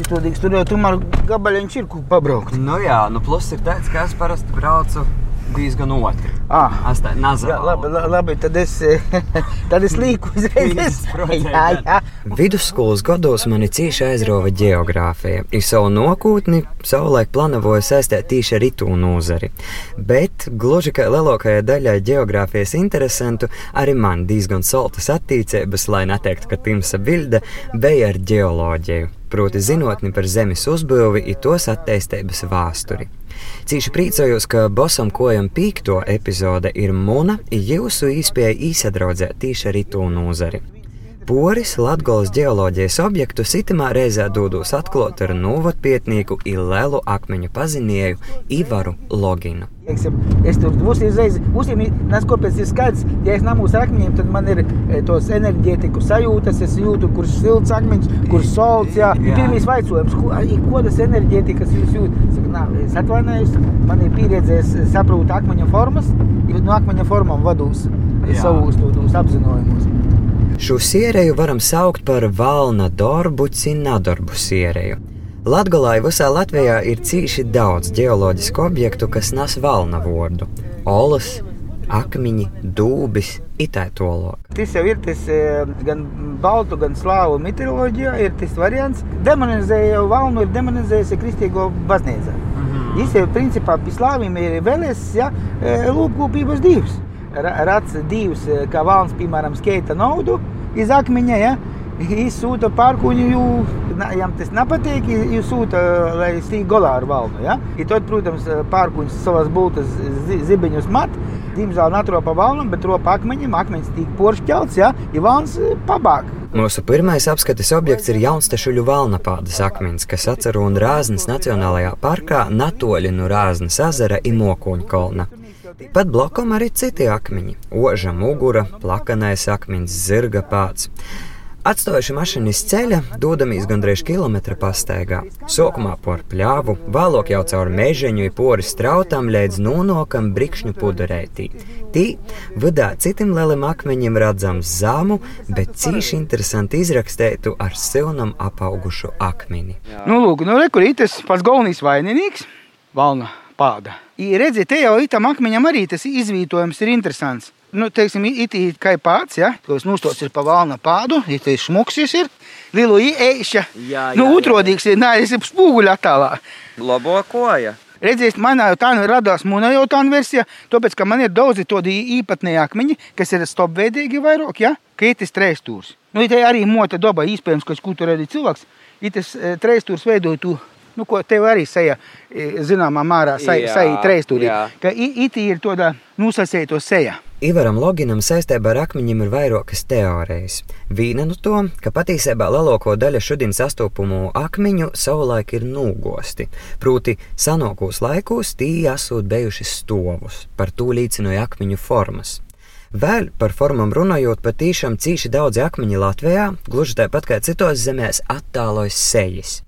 Citodīgs, tur jau tomēr gabaliņš ir, kur pabraukt. Nu jā, nu plus ir tāds, ka es parasti braucu diezgan otri. Ah. Tā Jā, labi, la- labi, tad es, tad es līku uzreiz. Jā, jā. Vidusskolas gados mani cīši aizrāva geogrāfija. Ir savu nākotni, savulaik plānoju saistīt tieši ar itu nozari. Bet, gluži kā lielākajai daļai geogrāfijas interesantu, arī man diezgan saltas attīstības, lai neteiktu, ka timsa bilde bija ar geoloģiju. Proti, zinātni par zemes uzbūvi un tos attīstības vēsturi. Cīši priecājos, ka Bosam kojam pīkto epizode ir muna, jūsu īspēja īsadraudzēt tieši ar itu nozari. Poris Latvijas geoloģijas objektu sitamā reizē dodos atklāt ar novadpietnieku Ilēlu akmeņu pazinēju Ivaru Loginu. Es tur uzņēmu, kāpēc ir skaidrs, ja es namu uz akmeņiem, tad man ir e, tos enerģētiku sajūtas, es jūtu, kurš silts akmeņš, kurš solts. Jā. Jā. Pirmīs vaicojums, ko, ko tas enerģētikas jūs jūtat? Saku, nā, es atvainojos, man ir pieredze, es saprotu akmeņa formas, no akmeņa formām vados Jā. savus apzinājumus. Šo sierēju varam saukt par valna darbu, cinadarbu sierēju. Latgalā visā Latvijā ir cīši daudz geoloģisku objektu, kas nes valna vārdu - olas, akmeņi, dūbis, itētolok. Tas jau ir tas e, gan baltu, gan slāvu mitoloģijā, ir tas variants. Demonizēja jau valnu, ir demonizējusi kristīgo baznīcu. Viņš jau principā pie slāviem ir vēlēs ja, e, lūpkopības divs. Ra- Rats divs, e, kā valns, piemēram, skeita naudu iz akmeņa, ja, izsūta pārkuņu, jam tas nepatīk, jūs sūta, lai stīk golā ar valnu, ja. I tad, protams, pārkuņs savas bultas zi- zibeņus mat, Diemžēl netropa valnam, bet tropa akmeņiem, akmeņs tīk poršķelts, ja, ir valns e, pabāk. Mūsu pirmais apskates objekts ir Jaunstešuļu valnapādas akmens, kas atceru un Rāznas Nacionālajā parkā natoļi no Rāznas ezera un Mokoņu kolna. Pat blokom arī citi akmeņi - oža mugura, plakanais akmens, zirga pāts. Atstājuši mašīnu iz ceļa, dodamies gandrīz kilometra pastaigā. Sākumā por pļāvu, vēlāk jau caur mežeņu, ir poris strautām līdz nonokam brikšņu puderētī. Tī vidā citam lielam akmeņam redzams zamu, bet cīši interesanti izrakstētu ar silnam apaugušu akmeni. Nu, lūk, nu, re, kur tas pats galvenais vaininieks, valna pāda. I, redzi, te jau itam akmeņam arī tas izvietojums ir interesants. Nu, teiksim, it ir kā pāds, ja, kas nūstots ir pa valna pādu, ir tas šmuksis ir, lielu īēša. Jā, Nu, jā, jā. ir, nē, es ir spūguļa attālā. Labo koja. Redziet, manā jau tā nu radās mūna jau tā versija, tāpēc, ka man ir daudzi tādi īpatnēji akmeņi, kas ir stopveidīgi vairāk, ja, ka ir tas treistūrs. Nu, te arī mota daba, iespējams, ka tur arī cilvēks, ir tas e, treistūrs veidoja tu, nu, ko tev arī seja, e, zināmā Jā, sai treistūrī, ka i- iti ir tāda nosasēto seja. Ivaram Loginam saistībā ar akmeņiem ir vairākas teorijas. Viena no to, ka patiesībā lielāko daļu šodien sastopamu akmeņu savulaik ir nūgosti. Proti, senākos laikos tie esot bijuši stovus, par to līdzinoja akmeņu formas. Vēl par formām runājot, patīšām cīši daudz akmeņu Latvijā, gluži tāpat kā citos zemēs, attālojas sejas.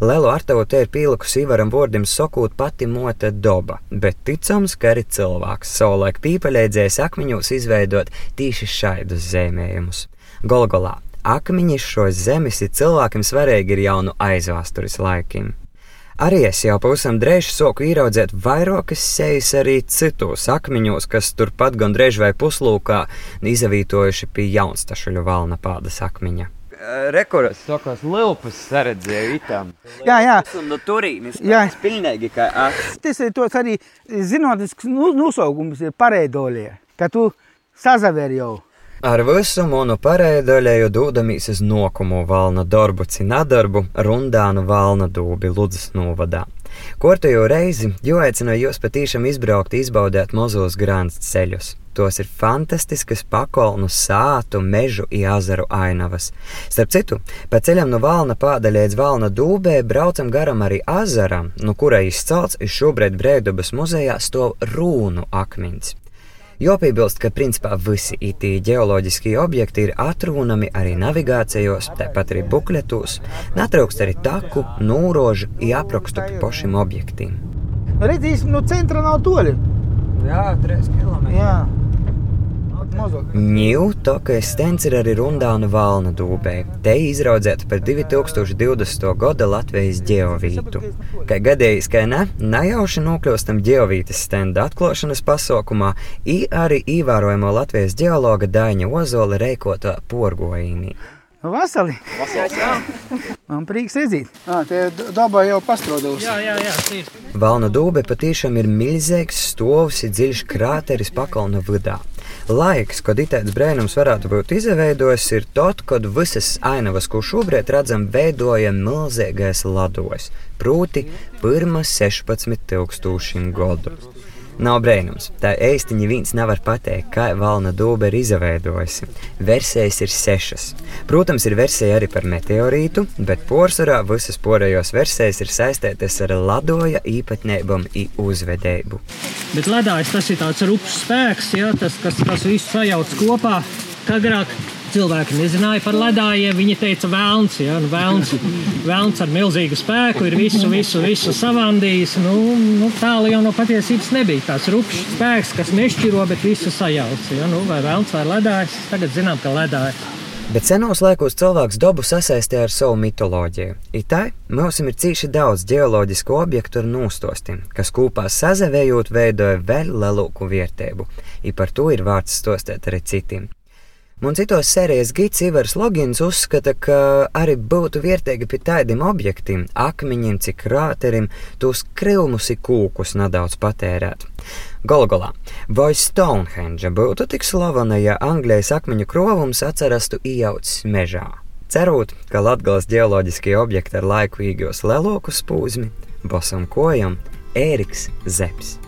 Lielu artavu te ir pielikusi Ivaram vārdam sakot pati mota doba, bet ticams, ka arī cilvēks savulaik pīpaļēdzējis akmeņos izveidot tieši šādus zīmējumus. Golgolā akmeņi šos zemes ir cilvēkiem svarīgi ir jau no aizvēstures laikiem. Arī es jau pavisam drēž soku ieraudzēt vairākas sejas arī citos akmeņos, kas turpat gandrīz vai puslūkā izavītojuši pie jaunstašuļu valna pādas akmeņa. Rekords sakās, Lilpas saredzēju itam. Jā, jā. Un no turīnes Jā. pilnīgi kā aks. Tas ir tos arī zinātnisks nu- nosaukums, ir pareidolie, ka tu sazaver jau. Ar visu manu pareidaļēju dodamies uz nokumu valna darbu cinadarbu rundānu valna dūbi Ludzas novadā. Kortējo reizi jau aicināju jūs patīšām izbraukt, izbaudīt mazos grāns ceļus. Tos ir fantastiskas pakolnu sātu, mežu un azaru ainavas. Starp citu, pa ceļam no Valna pāda līdz Valna dūbē braucam garam arī azaram, no kura izcelts ir šobrīd Brēdubas muzejā stov rūnu akmens. Jopiebilst, ka principā visi itī geoloģiskie objekti ir atrunami arī navigācijos, tāpat arī bukletos, netrūkst arī taku, nūrožu un aprakstu par pašiem objektiem. Nu, Redzēsim, no centra nav toļi. Jā, 3 km. Jā. Ņūtokas stends ir arī Rundāna valna dūbē. Te izraudzēta par 2020. gada Latvijas geovītu. Kā gadījis, ka ne, nejauši nokļūstam geovītas stenda atklāšanas pasaukumā, i arī ievērojamo Latvijas geologa Daņa Ozola reikotā porgojīnī. Vasarī! Man prieks redzēt. Ah, tie dabā jau pastrādājis. Jā, jā, jā, ir. Valna dūbe patiešām ir milzīgs, stovs, dziļš krāteris pakalna vidā. Laiks, kad itēts brēnums varētu būt izveidojis, ir tad, kad visas ainavas, ko šobrīd redzam, veidoja milzīgais lados, proti, pirmas 16,000 gadu. Nav brīnums. Tā īstenībā viens nevar pateikt, kā valna dūbe ir izveidojusi. Versijas ir sešas. Protams, ir versija arī par meteorītu, bet porcelāna visas pārējās versijas ir saistītas ar ladoja īpatnībām un uzvedību. Bet ledājs tas ir tāds rupjš spēks, ja, tas, kas, kas visu sajauc kopā. Agrāk cilvēki nezināja par ledājiem. Viņi teica, vēlns, ja, nu, vēlns, vēlns ar milzīgu spēku ir visu, visu, visu savandījis. Nu, nu, tālu jau no patiesības nebija. Tās rupšs spēks, kas nešķiro, bet visu sajauc. Ja, nu, vai vēlns vai ledājs, tagad zinām, ka ledājs. Bet senos laikos cilvēks dabu sasaistīja ar savu mitoloģiju. Itai mums ir cīši daudz geoloģisku objektu ar nūstostiem, kas kopā sazavējot veidoja vēl lielāku vērtību. I par to ir vārds stostēt arī citiem. Un citos sērijas gids Ivars Logins uzskata, ka arī būtu vērtīgi pie tādiem objektiem, akmeņiem, cik krāterim, tos krīlumus un kūkus nedaudz patērēt. Golgolā, vai Stonehenge būtu tik slavena, ja Anglijas akmeņu krovums atcerastu iejaucis mežā? Cerot, ka Latvijas geoloģiskie objekti ar laiku īgos lielāku spūzmi, bosam kojam Ēriks Zepsi.